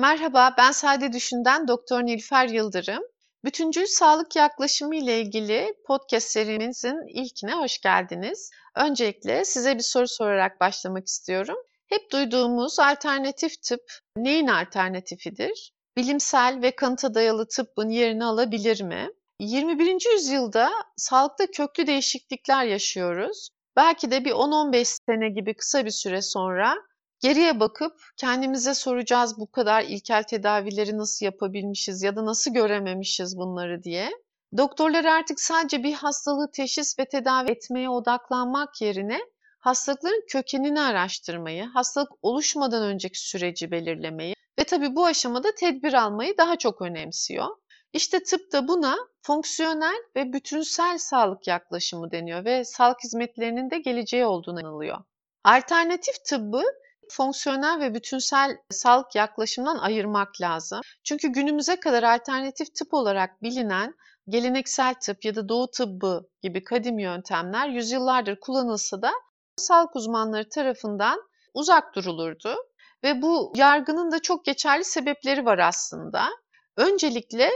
Merhaba, ben Sade Düşün'den Doktor Nilüfer Yıldırım. Bütüncül sağlık yaklaşımı ile ilgili podcast serimizin ilkine hoş geldiniz. Öncelikle size bir soru sorarak başlamak istiyorum. Hep duyduğumuz alternatif tıp neyin alternatifidir? Bilimsel ve kanıta dayalı tıbbın yerini alabilir mi? 21. yüzyılda sağlıkta köklü değişiklikler yaşıyoruz. Belki de bir 10-15 sene gibi kısa bir süre sonra Geriye bakıp kendimize soracağız bu kadar ilkel tedavileri nasıl yapabilmişiz ya da nasıl görememişiz bunları diye. Doktorlar artık sadece bir hastalığı teşhis ve tedavi etmeye odaklanmak yerine hastalıkların kökenini araştırmayı, hastalık oluşmadan önceki süreci belirlemeyi ve tabii bu aşamada tedbir almayı daha çok önemsiyor. İşte tıp da buna fonksiyonel ve bütünsel sağlık yaklaşımı deniyor ve sağlık hizmetlerinin de geleceği olduğunu inanılıyor. Alternatif tıbbı fonksiyonel ve bütünsel sağlık yaklaşımından ayırmak lazım. Çünkü günümüze kadar alternatif tıp olarak bilinen geleneksel tıp ya da doğu tıbbı gibi kadim yöntemler yüzyıllardır kullanılsa da sağlık uzmanları tarafından uzak durulurdu. Ve bu yargının da çok geçerli sebepleri var aslında. Öncelikle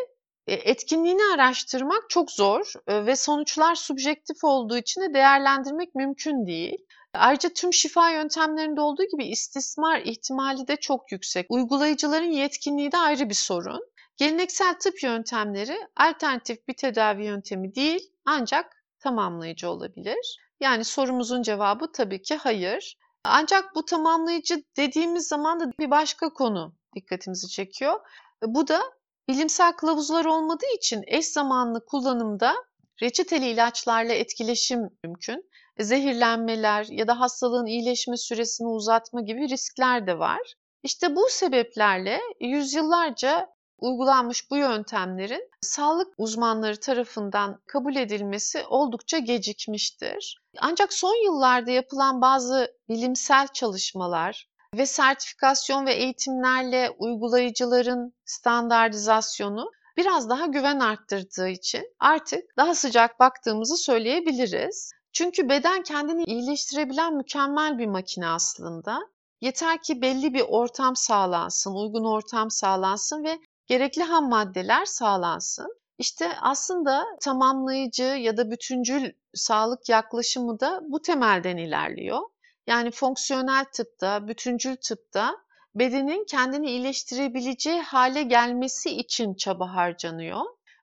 e, etkinliğini araştırmak çok zor e, ve sonuçlar subjektif olduğu için de değerlendirmek mümkün değil. Ayrıca tüm şifa yöntemlerinde olduğu gibi istismar ihtimali de çok yüksek. Uygulayıcıların yetkinliği de ayrı bir sorun. Geleneksel tıp yöntemleri alternatif bir tedavi yöntemi değil ancak tamamlayıcı olabilir. Yani sorumuzun cevabı tabii ki hayır. Ancak bu tamamlayıcı dediğimiz zaman da bir başka konu dikkatimizi çekiyor. Bu da bilimsel kılavuzlar olmadığı için eş zamanlı kullanımda reçeteli ilaçlarla etkileşim mümkün zehirlenmeler ya da hastalığın iyileşme süresini uzatma gibi riskler de var. İşte bu sebeplerle yüzyıllarca uygulanmış bu yöntemlerin sağlık uzmanları tarafından kabul edilmesi oldukça gecikmiştir. Ancak son yıllarda yapılan bazı bilimsel çalışmalar ve sertifikasyon ve eğitimlerle uygulayıcıların standartizasyonu biraz daha güven arttırdığı için artık daha sıcak baktığımızı söyleyebiliriz. Çünkü beden kendini iyileştirebilen mükemmel bir makine aslında. Yeter ki belli bir ortam sağlansın, uygun ortam sağlansın ve gerekli ham maddeler sağlansın. İşte aslında tamamlayıcı ya da bütüncül sağlık yaklaşımı da bu temelden ilerliyor. Yani fonksiyonel tıpta, bütüncül tıpta bedenin kendini iyileştirebileceği hale gelmesi için çaba harcanıyor.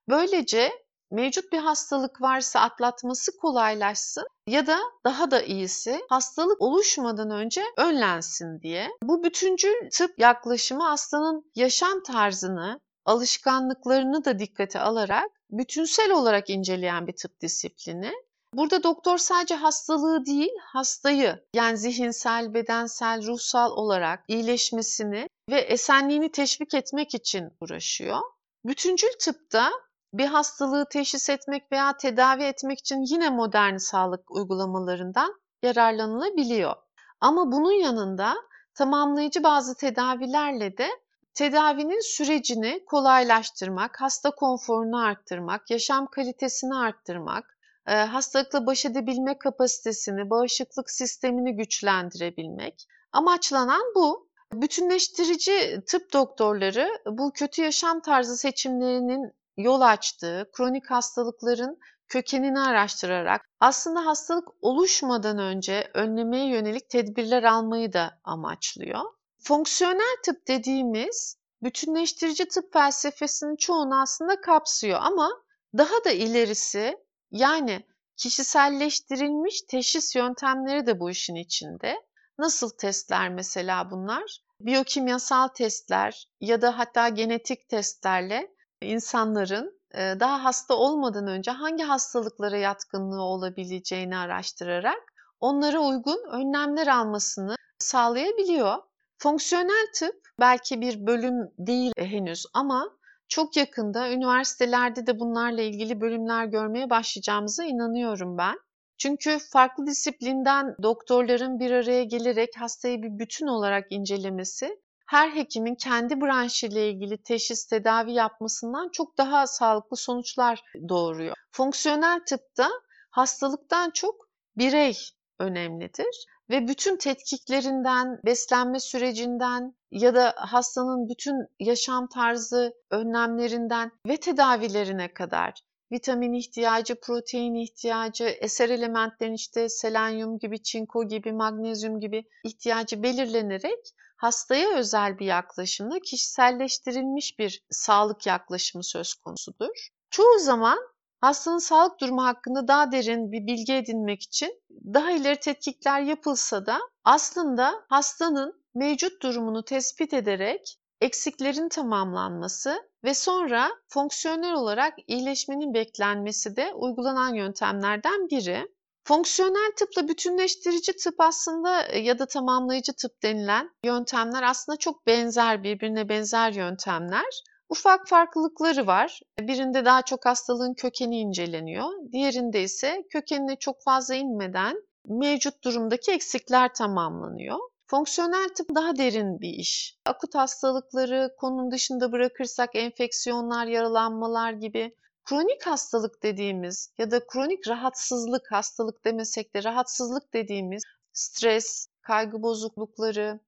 Böylece mevcut bir hastalık varsa atlatması kolaylaşsın ya da daha da iyisi hastalık oluşmadan önce önlensin diye. Bu bütüncül tıp yaklaşımı hastanın yaşam tarzını, alışkanlıklarını da dikkate alarak bütünsel olarak inceleyen bir tıp disiplini. Burada doktor sadece hastalığı değil, hastayı yani zihinsel, bedensel, ruhsal olarak iyileşmesini ve esenliğini teşvik etmek için uğraşıyor. Bütüncül tıpta bir hastalığı teşhis etmek veya tedavi etmek için yine modern sağlık uygulamalarından yararlanılabiliyor. Ama bunun yanında tamamlayıcı bazı tedavilerle de tedavinin sürecini kolaylaştırmak, hasta konforunu arttırmak, yaşam kalitesini arttırmak, e, hastalıkla baş edebilme kapasitesini, bağışıklık sistemini güçlendirebilmek. Amaçlanan bu. Bütünleştirici tıp doktorları bu kötü yaşam tarzı seçimlerinin yol açtığı kronik hastalıkların kökenini araştırarak aslında hastalık oluşmadan önce önlemeye yönelik tedbirler almayı da amaçlıyor. Fonksiyonel tıp dediğimiz bütünleştirici tıp felsefesinin çoğunu aslında kapsıyor ama daha da ilerisi yani kişiselleştirilmiş teşhis yöntemleri de bu işin içinde. Nasıl testler mesela bunlar? Biyokimyasal testler ya da hatta genetik testlerle insanların daha hasta olmadan önce hangi hastalıklara yatkınlığı olabileceğini araştırarak onlara uygun önlemler almasını sağlayabiliyor. Fonksiyonel tıp belki bir bölüm değil henüz ama çok yakında üniversitelerde de bunlarla ilgili bölümler görmeye başlayacağımıza inanıyorum ben. Çünkü farklı disiplinden doktorların bir araya gelerek hastayı bir bütün olarak incelemesi her hekimin kendi branşıyla ilgili teşhis tedavi yapmasından çok daha sağlıklı sonuçlar doğuruyor. Fonksiyonel tıpta hastalıktan çok birey önemlidir ve bütün tetkiklerinden, beslenme sürecinden, ya da hastanın bütün yaşam tarzı önlemlerinden ve tedavilerine kadar vitamin ihtiyacı, protein ihtiyacı, eser elementlerin işte selenyum gibi, çinko gibi, magnezyum gibi ihtiyacı belirlenerek hastaya özel bir yaklaşımla kişiselleştirilmiş bir sağlık yaklaşımı söz konusudur. Çoğu zaman hastanın sağlık durumu hakkında daha derin bir bilgi edinmek için daha ileri tetkikler yapılsa da aslında hastanın mevcut durumunu tespit ederek eksiklerin tamamlanması ve sonra fonksiyonel olarak iyileşmenin beklenmesi de uygulanan yöntemlerden biri. Fonksiyonel tıpla bütünleştirici tıp aslında e, ya da tamamlayıcı tıp denilen yöntemler aslında çok benzer, birbirine benzer yöntemler. Ufak farklılıkları var. Birinde daha çok hastalığın kökeni inceleniyor. Diğerinde ise kökenine çok fazla inmeden mevcut durumdaki eksikler tamamlanıyor. Fonksiyonel tıp daha derin bir iş. Akut hastalıkları konunun dışında bırakırsak enfeksiyonlar, yaralanmalar gibi kronik hastalık dediğimiz ya da kronik rahatsızlık, hastalık demesek de rahatsızlık dediğimiz stres, kaygı bozuklukları,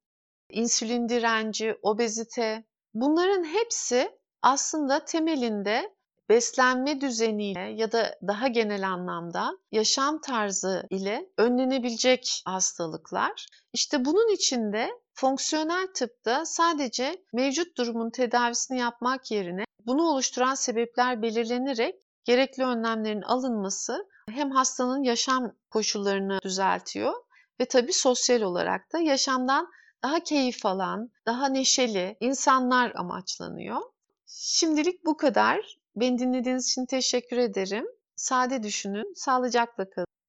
insülin direnci, obezite bunların hepsi aslında temelinde beslenme düzeniyle ya da daha genel anlamda yaşam tarzı ile önlenebilecek hastalıklar. İşte bunun içinde fonksiyonel tıpta sadece mevcut durumun tedavisini yapmak yerine bunu oluşturan sebepler belirlenerek gerekli önlemlerin alınması hem hastanın yaşam koşullarını düzeltiyor ve tabii sosyal olarak da yaşamdan daha keyif alan, daha neşeli insanlar amaçlanıyor. Şimdilik bu kadar. Beni dinlediğiniz için teşekkür ederim. Sade düşünün, sağlıcakla kalın.